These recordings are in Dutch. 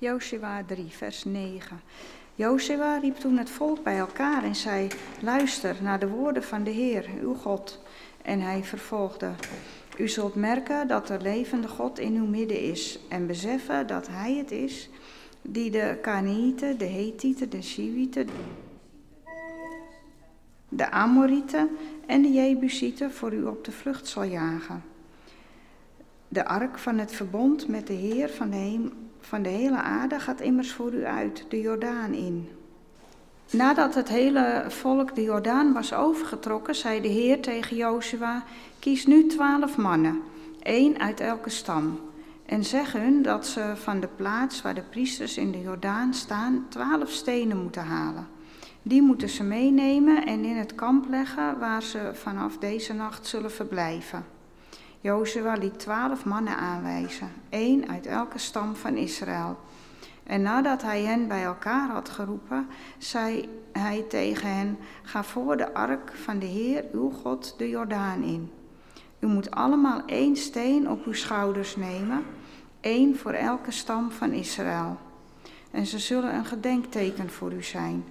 Joshua 3, vers 9. Jozua riep toen het volk bij elkaar en zei: Luister naar de woorden van de Heer, uw God. En hij vervolgde: U zult merken dat de levende God in uw midden is en beseffen dat Hij het is die de Kanaïten, de Hethieten, de Shiwieten, de Amorieten en de Jebusieten voor u op de vlucht zal jagen. De ark van het verbond met de Heer van de, van de hele aarde gaat immers voor u uit, de Jordaan in. Nadat het hele volk de Jordaan was overgetrokken, zei de Heer tegen Jozua: Kies nu twaalf mannen, één uit elke stam. En zeg hun dat ze van de plaats waar de priesters in de Jordaan staan, twaalf stenen moeten halen. Die moeten ze meenemen en in het kamp leggen waar ze vanaf deze nacht zullen verblijven. Jozua liet twaalf mannen aanwijzen, één uit elke stam van Israël. En nadat hij hen bij elkaar had geroepen, zei hij tegen hen: Ga voor de ark van de Heer, uw God, de Jordaan in. U moet allemaal één steen op uw schouders nemen, één voor elke stam van Israël. En ze zullen een gedenkteken voor u zijn.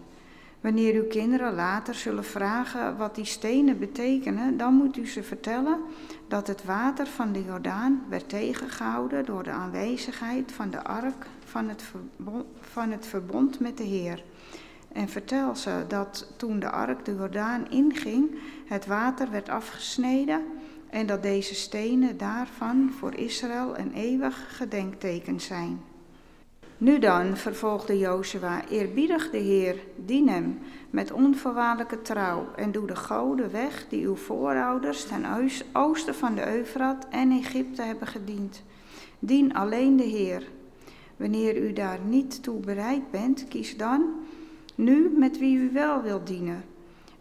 Wanneer uw kinderen later zullen vragen wat die stenen betekenen, dan moet u ze vertellen dat het water van de Jordaan werd tegengehouden door de aanwezigheid van de ark van het, verbond, van het verbond met de Heer. En vertel ze dat toen de ark de Jordaan inging, het water werd afgesneden en dat deze stenen daarvan voor Israël een eeuwig gedenkteken zijn. Nu dan, vervolgde Jozua, eerbiedig de Heer, dien hem met onvoorwaardelijke trouw en doe de goden weg die uw voorouders ten oosten van de Eufrat en Egypte hebben gediend. Dien alleen de Heer. Wanneer u daar niet toe bereid bent, kies dan nu met wie u wel wilt dienen.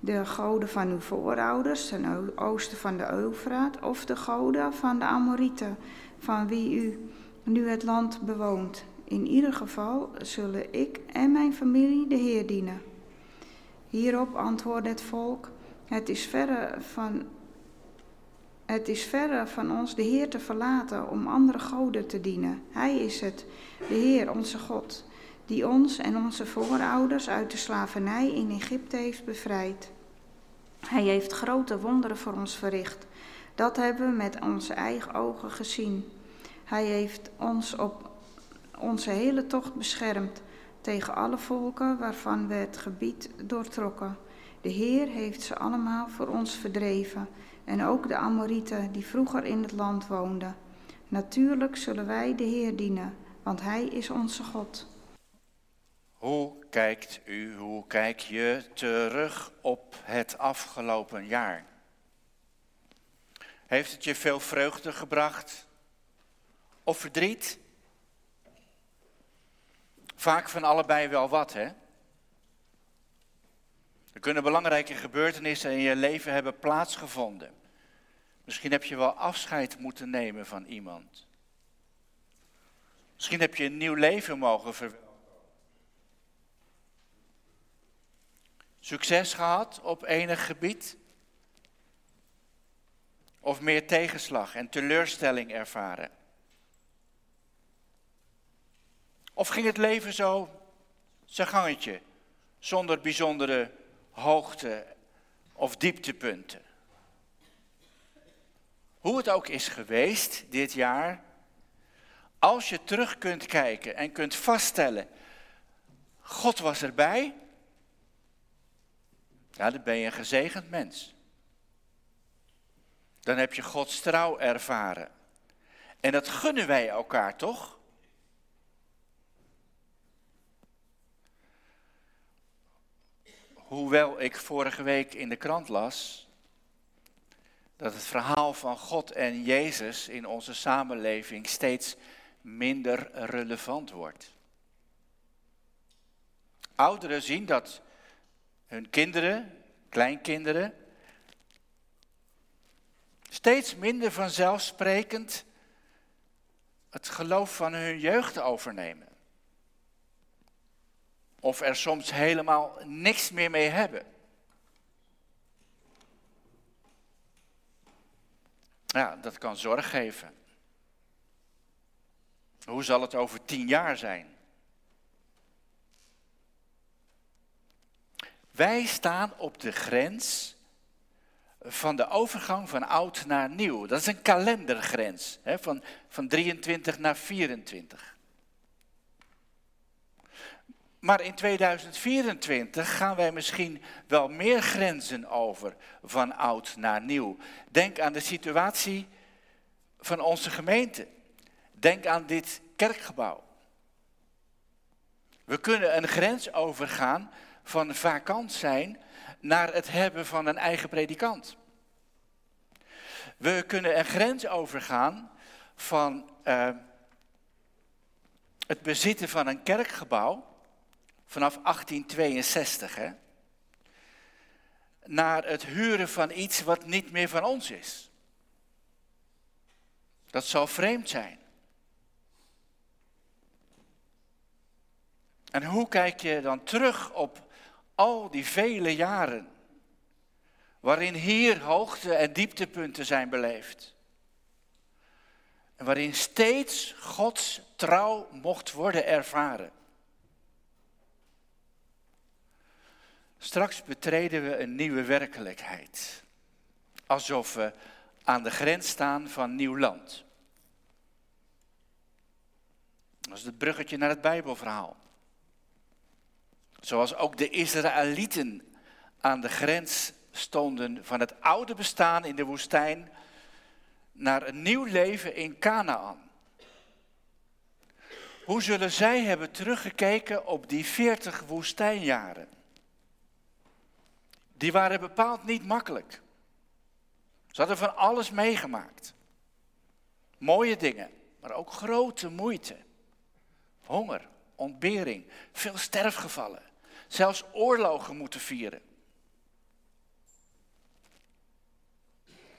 De goden van uw voorouders ten oosten van de Eufraat of de goden van de Amorieten, van wie u nu het land bewoont. In ieder geval zullen ik en mijn familie de Heer dienen. Hierop antwoordde het volk: Het is verre van, het is verre van ons de Heer te verlaten om andere goden te dienen. Hij is het, de Heer, onze God, die ons en onze voorouders uit de slavernij in Egypte heeft bevrijd. Hij heeft grote wonderen voor ons verricht. Dat hebben we met onze eigen ogen gezien. Hij heeft ons op onze hele tocht beschermd tegen alle volken waarvan we het gebied doortrokken. De Heer heeft ze allemaal voor ons verdreven en ook de Amorieten die vroeger in het land woonden. Natuurlijk zullen wij de Heer dienen, want Hij is onze God. Hoe kijkt u, hoe kijk je terug op het afgelopen jaar? Heeft het je veel vreugde gebracht of verdriet? Vaak van allebei wel wat, hè? Er kunnen belangrijke gebeurtenissen in je leven hebben plaatsgevonden. Misschien heb je wel afscheid moeten nemen van iemand. Misschien heb je een nieuw leven mogen verwerven. Succes gehad op enig gebied? Of meer tegenslag en teleurstelling ervaren? Of ging het leven zo zijn gangetje, zonder bijzondere hoogte of dieptepunten? Hoe het ook is geweest dit jaar, als je terug kunt kijken en kunt vaststellen, God was erbij, dan ben je een gezegend mens. Dan heb je Gods trouw ervaren. En dat gunnen wij elkaar toch? Hoewel ik vorige week in de krant las dat het verhaal van God en Jezus in onze samenleving steeds minder relevant wordt. Ouderen zien dat hun kinderen, kleinkinderen, steeds minder vanzelfsprekend het geloof van hun jeugd overnemen of er soms helemaal niks meer mee hebben. Ja, dat kan zorg geven. Hoe zal het over tien jaar zijn? Wij staan op de grens van de overgang van oud naar nieuw. Dat is een kalendergrens, hè, van, van 23 naar 24. Maar in 2024 gaan wij misschien wel meer grenzen over van oud naar nieuw. Denk aan de situatie van onze gemeente. Denk aan dit kerkgebouw. We kunnen een grens overgaan van vakant zijn naar het hebben van een eigen predikant. We kunnen een grens overgaan van uh, het bezitten van een kerkgebouw vanaf 1862, hè, naar het huren van iets wat niet meer van ons is. Dat zal vreemd zijn. En hoe kijk je dan terug op al die vele jaren waarin hier hoogte- en dieptepunten zijn beleefd? En waarin steeds Gods trouw mocht worden ervaren. Straks betreden we een nieuwe werkelijkheid. Alsof we aan de grens staan van nieuw land. Dat is het bruggetje naar het Bijbelverhaal. Zoals ook de Israëlieten aan de grens stonden van het oude bestaan in de woestijn naar een nieuw leven in Canaan. Hoe zullen zij hebben teruggekeken op die 40 woestijnjaren? Die waren bepaald niet makkelijk. Ze hadden van alles meegemaakt. Mooie dingen, maar ook grote moeite. Honger, ontbering, veel sterfgevallen. Zelfs oorlogen moeten vieren.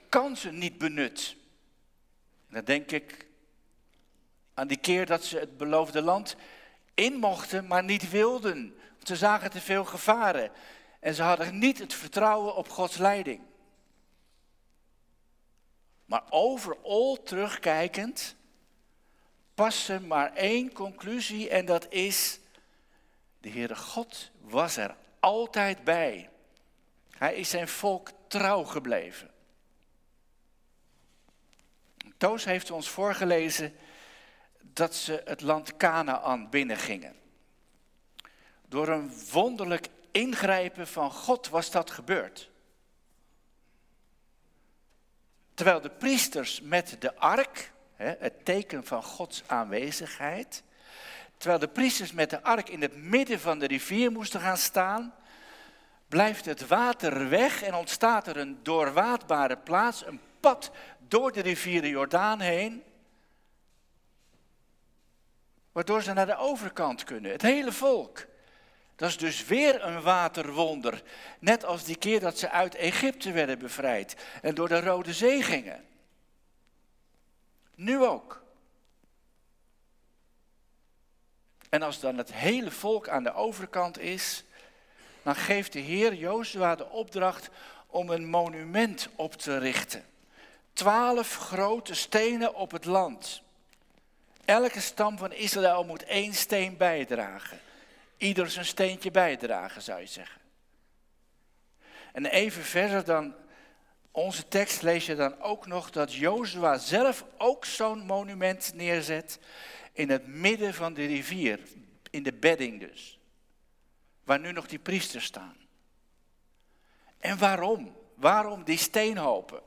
Kansen niet benut. En dan denk ik aan die keer dat ze het beloofde land in mochten, maar niet wilden. Ze zagen te veel gevaren. En ze hadden niet het vertrouwen op Gods leiding. Maar overal terugkijkend passen maar één conclusie en dat is, de Heere God was er altijd bij. Hij is zijn volk trouw gebleven. Toos heeft ons voorgelezen dat ze het land Canaan binnengingen. Door een wonderlijk ingrijpen van God was dat gebeurd. Terwijl de priesters met de ark, het teken van Gods aanwezigheid, terwijl de priesters met de ark in het midden van de rivier moesten gaan staan, blijft het water weg en ontstaat er een doorwaadbare plaats, een pad door de rivier Jordaan heen, waardoor ze naar de overkant kunnen, het hele volk. Dat is dus weer een waterwonder. Net als die keer dat ze uit Egypte werden bevrijd en door de Rode Zee gingen. Nu ook. En als dan het hele volk aan de overkant is, dan geeft de Heer Jozua de opdracht om een monument op te richten. Twaalf grote stenen op het land. Elke stam van Israël moet één steen bijdragen. Ieder zijn steentje bijdragen, zou je zeggen. En even verder dan onze tekst lees je dan ook nog dat Jozua zelf ook zo'n monument neerzet in het midden van de rivier, in de bedding dus. Waar nu nog die priesters staan. En waarom? Waarom die steenhopen?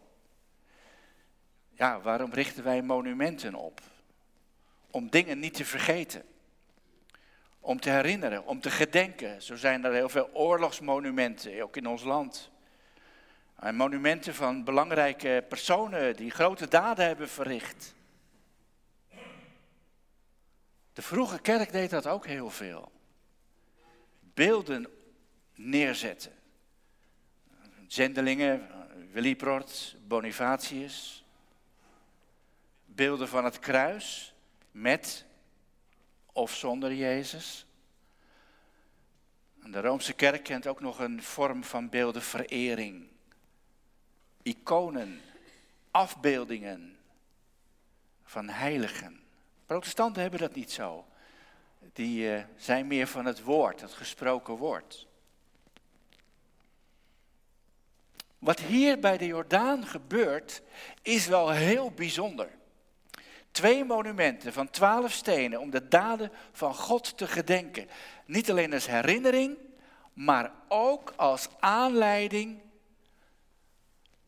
Ja, waarom richten wij monumenten op? Om dingen niet te vergeten om te herinneren, om te gedenken. Zo zijn er heel veel oorlogsmonumenten, ook in ons land. En monumenten van belangrijke personen die grote daden hebben verricht. De vroege kerk deed dat ook heel veel. Beelden neerzetten. Zendelingen, Willibrord, Bonifatius. Beelden van het kruis met of zonder Jezus. De Roomse kerk kent ook nog een vorm van beeldenverering. Iconen, afbeeldingen van heiligen. Protestanten hebben dat niet zo. Die uh, zijn meer van het woord, het gesproken woord. Wat hier bij de Jordaan gebeurt, is wel heel bijzonder. Twee monumenten van twaalf stenen om de daden van God te gedenken. Niet alleen als herinnering, maar ook als aanleiding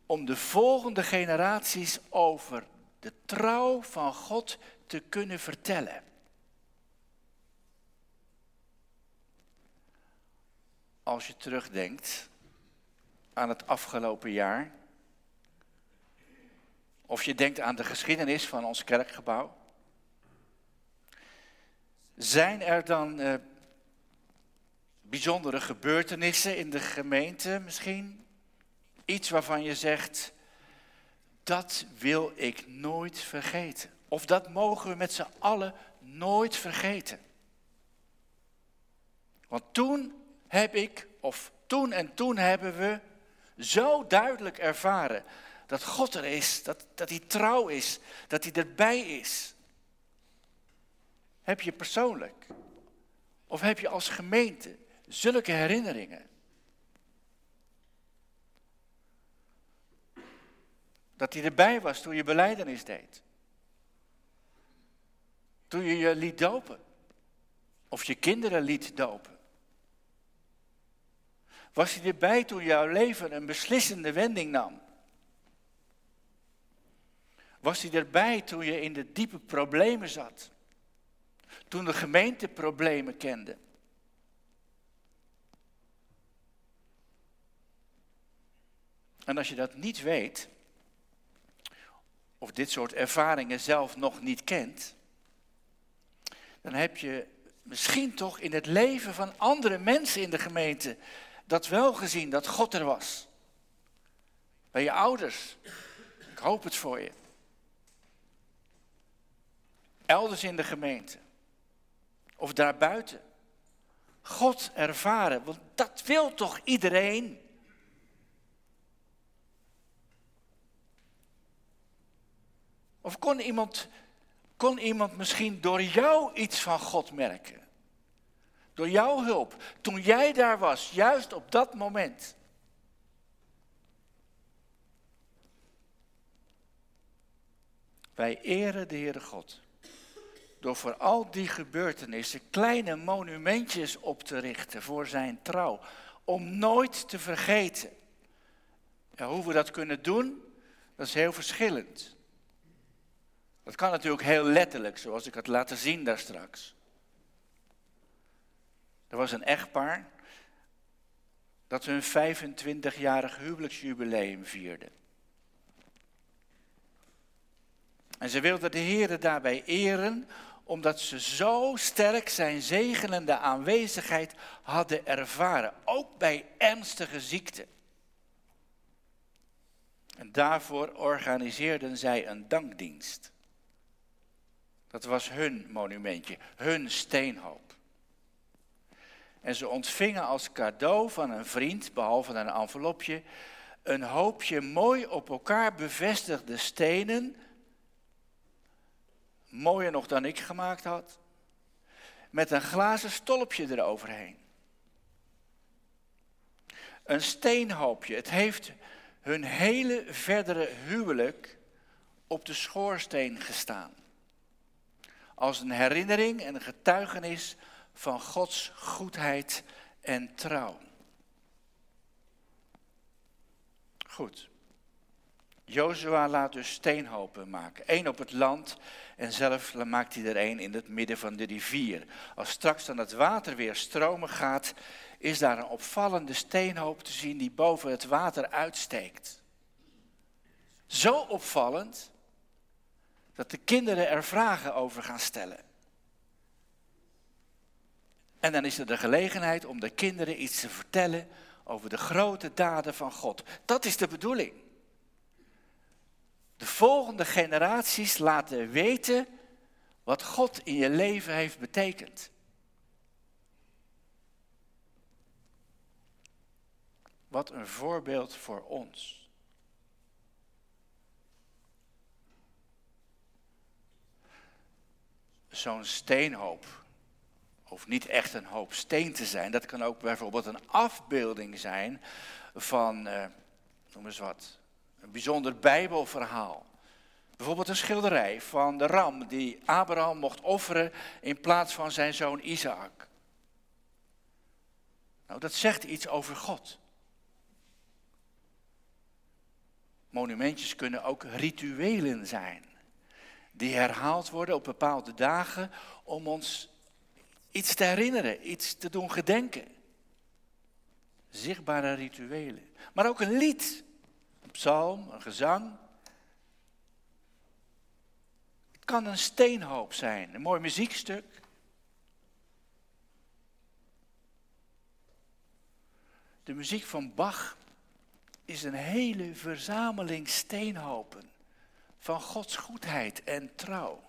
om de volgende generaties over de trouw van God te kunnen vertellen. Als je terugdenkt aan het afgelopen jaar, of je denkt aan de geschiedenis van ons kerkgebouw, zijn er dan uh, bijzondere gebeurtenissen in de gemeente misschien? Iets waarvan je zegt, dat wil ik nooit vergeten. Of dat mogen we met z'n allen nooit vergeten. Want toen heb ik, of toen en toen hebben we zo duidelijk ervaren dat God er is, dat, dat hij trouw is, dat hij erbij is. Heb je persoonlijk of heb je als gemeente zulke herinneringen? Dat hij erbij was toen je beleidenis deed. Toen je je liet dopen. Of je kinderen liet dopen. Was hij erbij toen jouw leven een beslissende wending nam? Was hij erbij toen je in de diepe problemen zat? Toen de gemeente problemen kende? En als je dat niet weet, of dit soort ervaringen zelf nog niet kent, dan heb je misschien toch in het leven van andere mensen in de gemeente dat wel gezien, dat God er was. Bij je ouders. Ik hoop het voor je. Elders in de gemeente. Of daarbuiten. God ervaren, want dat wil toch iedereen? Of kon iemand, kon iemand misschien door jou iets van God merken? Door jouw hulp, toen jij daar was, juist op dat moment. Wij eren de Heere God door voor al die gebeurtenissen kleine monumentjes op te richten voor zijn trouw. Om nooit te vergeten. Ja, hoe we dat kunnen doen, dat is heel verschillend. Dat kan natuurlijk heel letterlijk, zoals ik had laten zien daar straks. Er was een echtpaar dat hun 25-jarig huwelijksjubileum vierde. En ze wilden de Heer daarbij eren, omdat ze zo sterk zijn zegenende aanwezigheid hadden ervaren, ook bij ernstige ziekte. En daarvoor organiseerden zij een dankdienst. Dat was hun monumentje, hun steenhoop. En ze ontvingen als cadeau van een vriend, behalve een envelopje, een hoopje mooi op elkaar bevestigde stenen. Mooier nog dan ik gemaakt had. Met een glazen stolpje eroverheen. Een steenhoopje. Het heeft hun hele verdere huwelijk op de schoorsteen gestaan. Als een herinnering en een getuigenis van Gods goedheid en trouw. Goed. Jozua laat dus steenhopen maken. Eén op het land en zelf maakt hij er één in het midden van de rivier. Als straks dan het water weer stromen gaat, is daar een opvallende steenhoop te zien die boven het water uitsteekt. Zo opvallend dat de kinderen er vragen over gaan stellen. En dan is er de gelegenheid om de kinderen iets te vertellen over de grote daden van God. Dat is de bedoeling. De volgende generaties laten weten wat God in je leven heeft betekend. Wat een voorbeeld voor ons. Zo'n steenhoop hoeft niet echt een hoop steen te zijn. Dat kan ook bijvoorbeeld een afbeelding zijn van, uh, noem eens wat. Een bijzonder Bijbelverhaal. Bijvoorbeeld een schilderij van de ram die Abraham mocht offeren in plaats van zijn zoon Isaac. Nou, dat zegt iets over God. Monumentjes kunnen ook rituelen zijn, die herhaald worden op bepaalde dagen om ons iets te herinneren, iets te doen gedenken. Zichtbare rituelen. Maar ook een lied, psalm, een gezang. Het kan een steenhoop zijn, een mooi muziekstuk. De muziek van Bach is een hele verzameling steenhopen van Gods goedheid en trouw.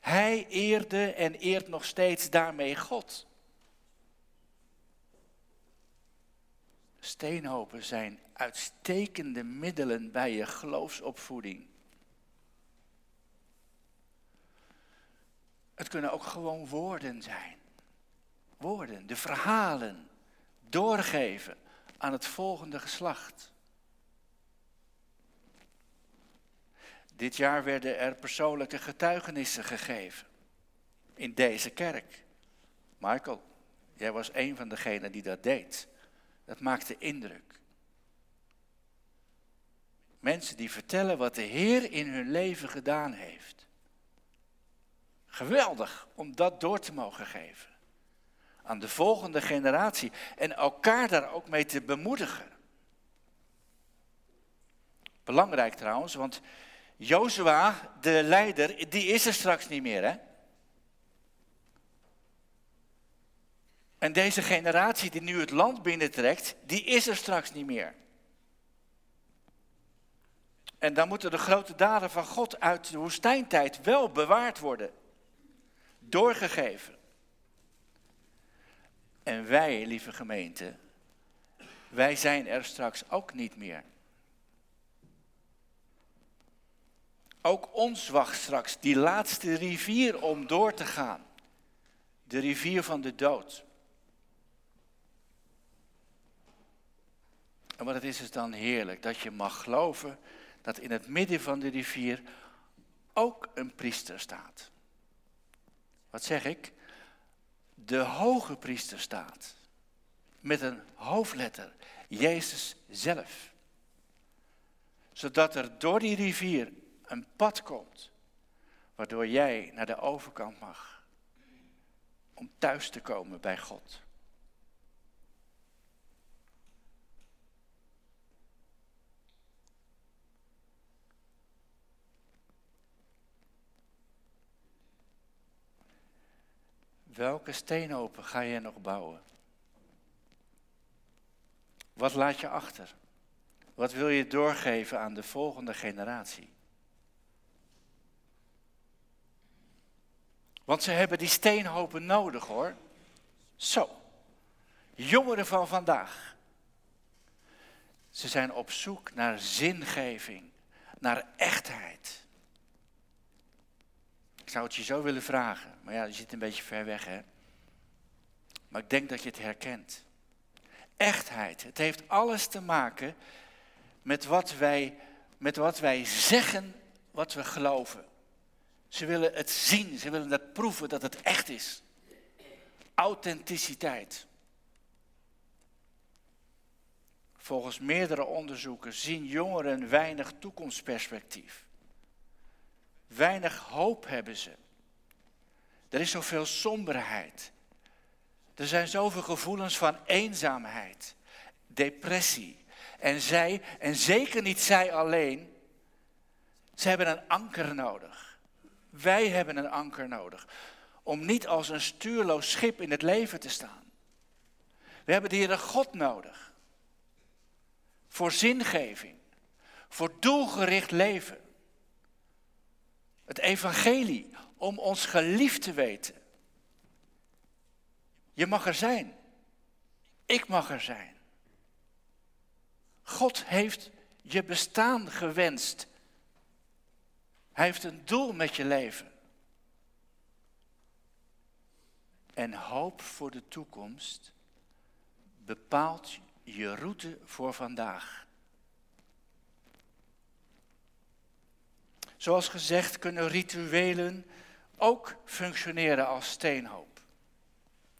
Hij eerde en eert nog steeds daarmee God. Steenhopen zijn uitstekende middelen bij je geloofsopvoeding. Het kunnen ook gewoon woorden zijn. Woorden, de verhalen doorgeven aan het volgende geslacht. Dit jaar werden er persoonlijke getuigenissen gegeven in deze kerk. Michael, jij was een van degenen die dat deed. Dat maakte indruk. Mensen die vertellen wat de Heer in hun leven gedaan heeft. Geweldig om dat door te mogen geven. Aan de volgende generatie en elkaar daar ook mee te bemoedigen. Belangrijk trouwens, want Jozua, de leider, die is er straks niet meer, hè? En deze generatie die nu het land binnentrekt, die is er straks niet meer. En dan moeten de grote daden van God uit de woestijntijd wel bewaard worden. Doorgegeven. En wij, lieve gemeente, wij zijn er straks ook niet meer. Ook ons wacht straks die laatste rivier om door te gaan. De rivier van de dood. En wat het is, is dan heerlijk dat je mag geloven dat in het midden van de rivier ook een priester staat. Wat zeg ik? De hoge priester staat. Met een hoofdletter, Jezus zelf. Zodat er door die rivier een pad komt, waardoor jij naar de overkant mag. Om thuis te komen bij God. Welke steenhopen ga je nog bouwen? Wat laat je achter? Wat wil je doorgeven aan de volgende generatie? Want ze hebben die steenhopen nodig hoor. Zo, jongeren van vandaag. Ze zijn op zoek naar zingeving, naar echtheid. Ik zou het je zo willen vragen, maar ja, je zit een beetje ver weg hè. Maar ik denk dat je het herkent. Echtheid, het heeft alles te maken met wat wij, met wat wij zeggen, wat we geloven. Ze willen het zien, ze willen het proeven dat het echt is. Authenticiteit. Volgens meerdere onderzoeken zien jongeren weinig toekomstperspectief. Weinig hoop hebben ze. Er is zoveel somberheid. Er zijn zoveel gevoelens van eenzaamheid, depressie. En zij, en zeker niet zij alleen, ze hebben een anker nodig. Wij hebben een anker nodig. Om niet als een stuurloos schip in het leven te staan. We hebben de Heere God nodig. Voor zingeving. Voor doelgericht leven. Het evangelie om ons geliefd te weten. Je mag er zijn. Ik mag er zijn. God heeft je bestaan gewenst hij heeft een doel met je leven. En hoop voor de toekomst bepaalt je route voor vandaag. Zoals gezegd kunnen rituelen ook functioneren als steenhoop.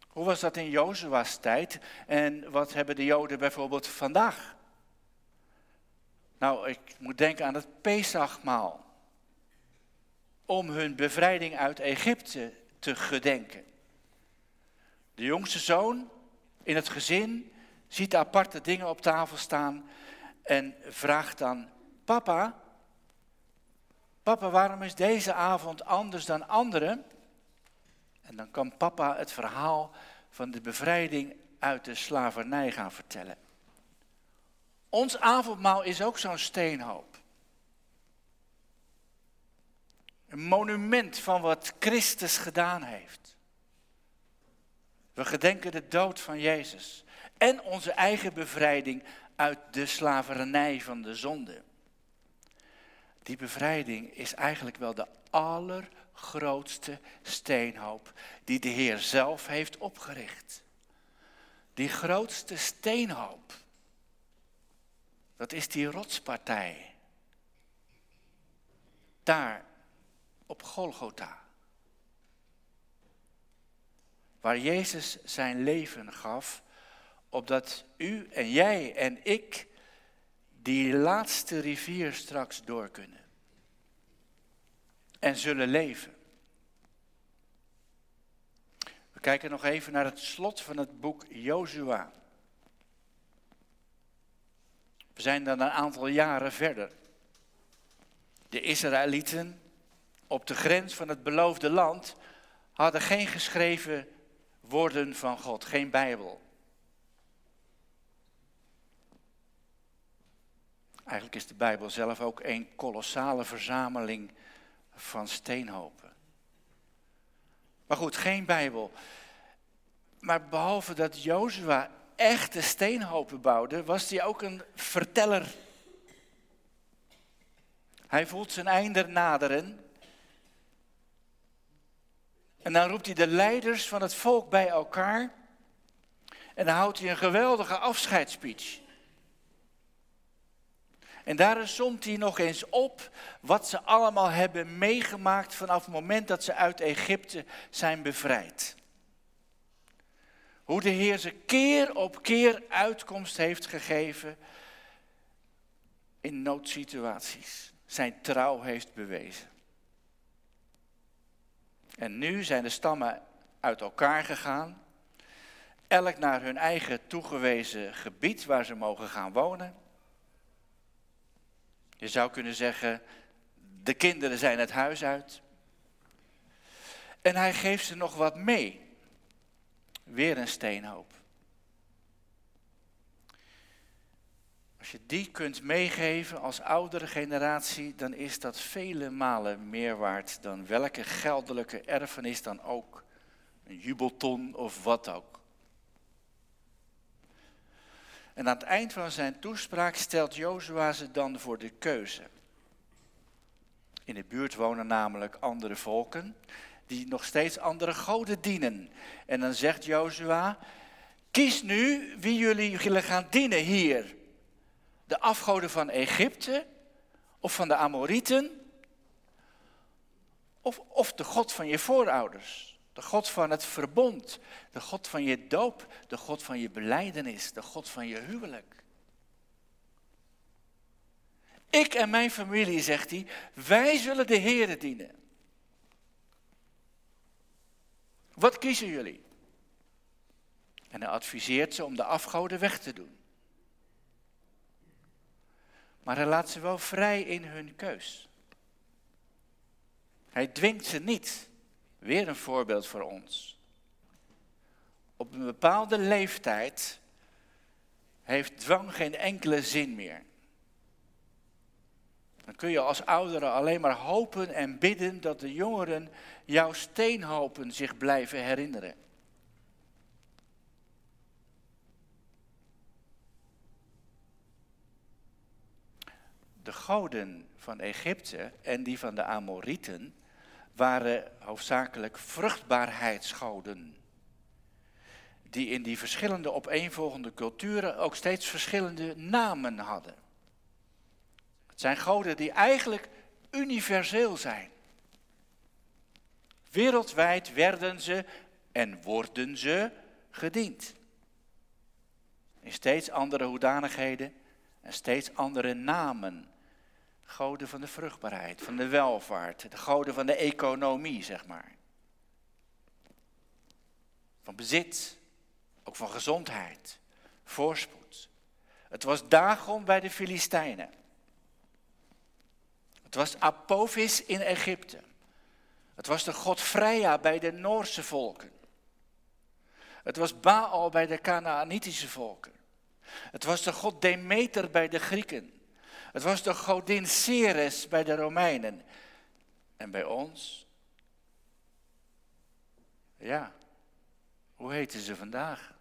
Hoe was dat in Jozua's tijd en wat hebben de Joden bijvoorbeeld vandaag? Nou, ik moet denken aan het Pesachmaal. Om hun bevrijding uit Egypte te gedenken. De jongste zoon in het gezin ziet aparte dingen op tafel staan en vraagt dan: Papa, papa, waarom is deze avond anders dan andere? En dan kan papa het verhaal van de bevrijding uit de slavernij gaan vertellen. Ons avondmaal is ook zo'n steenhoop. Een monument van wat Christus gedaan heeft. We gedenken de dood van Jezus en onze eigen bevrijding uit de slavernij van de zonde. Die bevrijding is eigenlijk wel de allergrootste steenhoop die de Heer zelf heeft opgericht. Die grootste steenhoop, dat is die rotspartij. Daar op Golgotha. Waar Jezus zijn leven gaf opdat u en jij en ik die laatste rivier straks door kunnen. En zullen leven. We kijken nog even naar het slot van het boek Jozua. We zijn dan een aantal jaren verder. De Israëlieten op de grens van het beloofde land hadden geen geschreven woorden van God, geen Bijbel. Eigenlijk is de Bijbel zelf ook een kolossale verzameling van steenhopen. Maar goed, geen Bijbel. Maar behalve dat Jozua echte steenhopen bouwde, was hij ook een verteller. Hij voelt zijn einde naderen. En dan roept hij de leiders van het volk bij elkaar. En dan houdt hij een geweldige afscheidsspeech. En daarin somt hij nog eens op wat ze allemaal hebben meegemaakt vanaf het moment dat ze uit Egypte zijn bevrijd. Hoe de Heer ze keer op keer uitkomst heeft gegeven in noodsituaties. Zijn trouw heeft bewezen. En nu zijn de stammen uit elkaar gegaan. Elk naar hun eigen toegewezen gebied waar ze mogen gaan wonen. Je zou kunnen zeggen, de kinderen zijn het huis uit. En hij geeft ze nog wat mee. Weer een steenhoop. Als je die kunt meegeven als oudere generatie, dan is dat vele malen meer waard dan welke geldelijke erfenis dan ook. Een jubelton of wat ook. En aan het eind van zijn toespraak stelt Jozua ze dan voor de keuze. In de buurt wonen namelijk andere volken die nog steeds andere goden dienen. En dan zegt Jozua, kies nu wie jullie willen gaan dienen hier. De afgoden van Egypte of van de Amorieten of, of de God van je voorouders. De God van het verbond. De God van je doop. De God van je beleidenis. De God van je huwelijk. Ik en mijn familie, zegt hij, wij zullen de Heeren dienen. Wat kiezen jullie? En hij adviseert ze om de afgoden weg te doen. Maar hij laat ze wel vrij in hun keus. Hij dwingt ze niet. Weer een voorbeeld voor ons. Op een bepaalde leeftijd heeft dwang geen enkele zin meer. Dan kun je als ouderen alleen maar hopen en bidden dat de jongeren jouw steenhopen zich blijven herinneren. De goden van Egypte en die van de Amorieten waren hoofdzakelijk vruchtbaarheidsgoden. Die in die verschillende opeenvolgende culturen ook steeds verschillende namen hadden. Het zijn goden die eigenlijk universeel zijn. Wereldwijd werden ze en worden ze gediend. In steeds andere hoedanigheden en steeds andere namen. Goden van de vruchtbaarheid, van de welvaart, de goden van de economie, zeg maar. Van bezit, ook van gezondheid, voorspoed. Het was Dagon bij de Filistijnen. Het was Apophis in Egypte. Het was de god Freya bij de Noorse volken. Het was Baal bij de Canaanitische volken. Het was de god Demeter bij de Grieken. Het was de godin Ceres bij de Romeinen. En bij ons? Ja, hoe heten ze vandaag?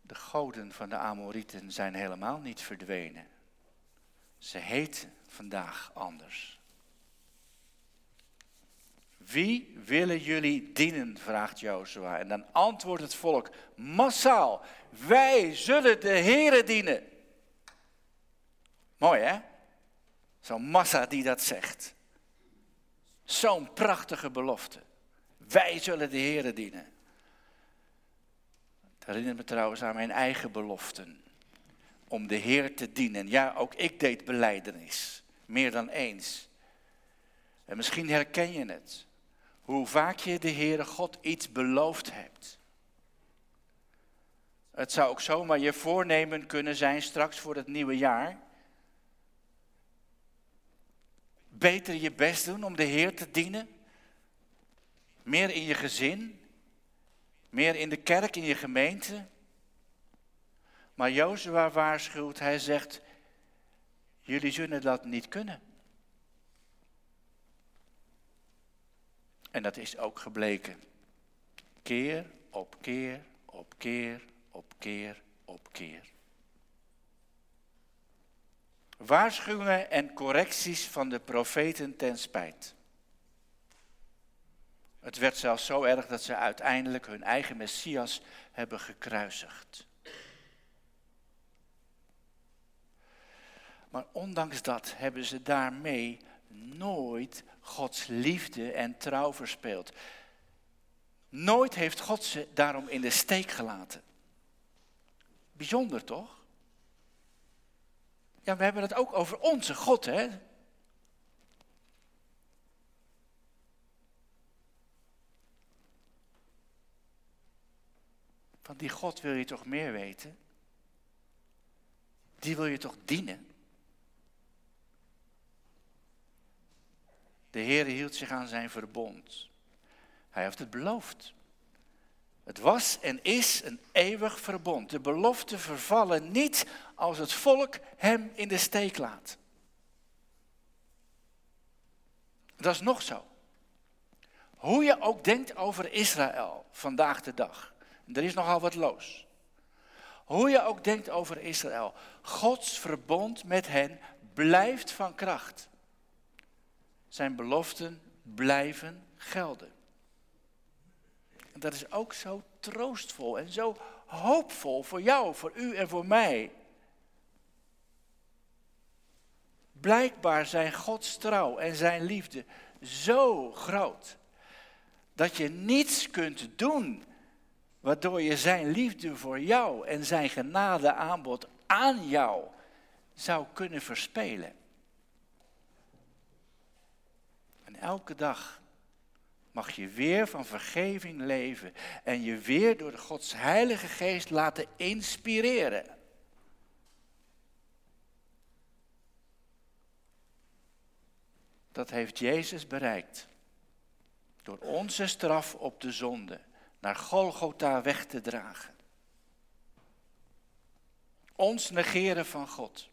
De goden van de Amorieten zijn helemaal niet verdwenen. Ze heten vandaag anders. Wie willen jullie dienen? vraagt Jozua. En dan antwoordt het volk massaal: Wij zullen de Here dienen. Mooi hè? Zo'n massa die dat zegt. Zo'n prachtige belofte. Wij zullen de Here dienen. Het herinnert me trouwens aan mijn eigen beloften. Om de Heer te dienen. Ja, ook ik deed beleidenis. Meer dan eens. En misschien herken je het. Hoe vaak je de Heere God iets beloofd hebt. Het zou ook zomaar je voornemen kunnen zijn straks voor het nieuwe jaar. Beter je best doen om de Heer te dienen. Meer in je gezin. Meer in de kerk, in je gemeente. Maar Jozua waarschuwt, hij zegt, jullie zullen dat niet kunnen. En dat is ook gebleken. Keer op keer op keer op keer op keer. Waarschuwingen en correcties van de profeten ten spijt. Het werd zelfs zo erg dat ze uiteindelijk hun eigen Messias hebben gekruisigd. Maar ondanks dat hebben ze daarmee nooit Gods liefde en trouw verspeeld. Nooit heeft God ze daarom in de steek gelaten. Bijzonder toch? Ja, we hebben het ook over onze God, hè? Van die God wil je toch meer weten? Die wil je toch dienen? De Heer hield zich aan zijn verbond. Hij heeft het beloofd. Het was en is een eeuwig verbond. De beloften vervallen niet als het volk hem in de steek laat. Dat is nog zo. Hoe je ook denkt over Israël vandaag de dag. Er is nogal wat los. Hoe je ook denkt over Israël. Gods verbond met hen blijft van kracht. Zijn beloften blijven gelden. En dat is ook zo troostvol en zo hoopvol voor jou, voor u en voor mij. Blijkbaar zijn Gods trouw en zijn liefde zo groot dat je niets kunt doen waardoor je zijn liefde voor jou en zijn genade aanbod aan jou zou kunnen verspelen. En elke dag mag je weer van vergeving leven en je weer door de Gods Heilige Geest laten inspireren. Dat heeft Jezus bereikt. Door onze straf op de zonde naar Golgotha weg te dragen. Ons negeren van God.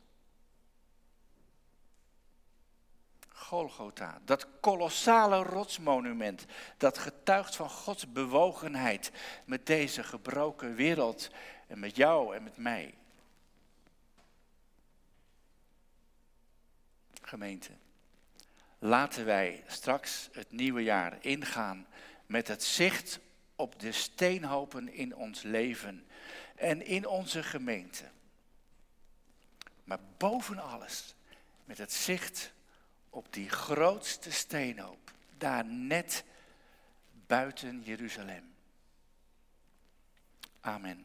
Golgotha, dat kolossale rotsmonument, dat getuigt van Gods bewogenheid met deze gebroken wereld en met jou en met mij. Gemeente, laten wij straks het nieuwe jaar ingaan met het zicht op de steenhopen in ons leven en in onze gemeente. Maar boven alles met het zicht op die grootste steenhoop, daar net buiten Jeruzalem. Amen.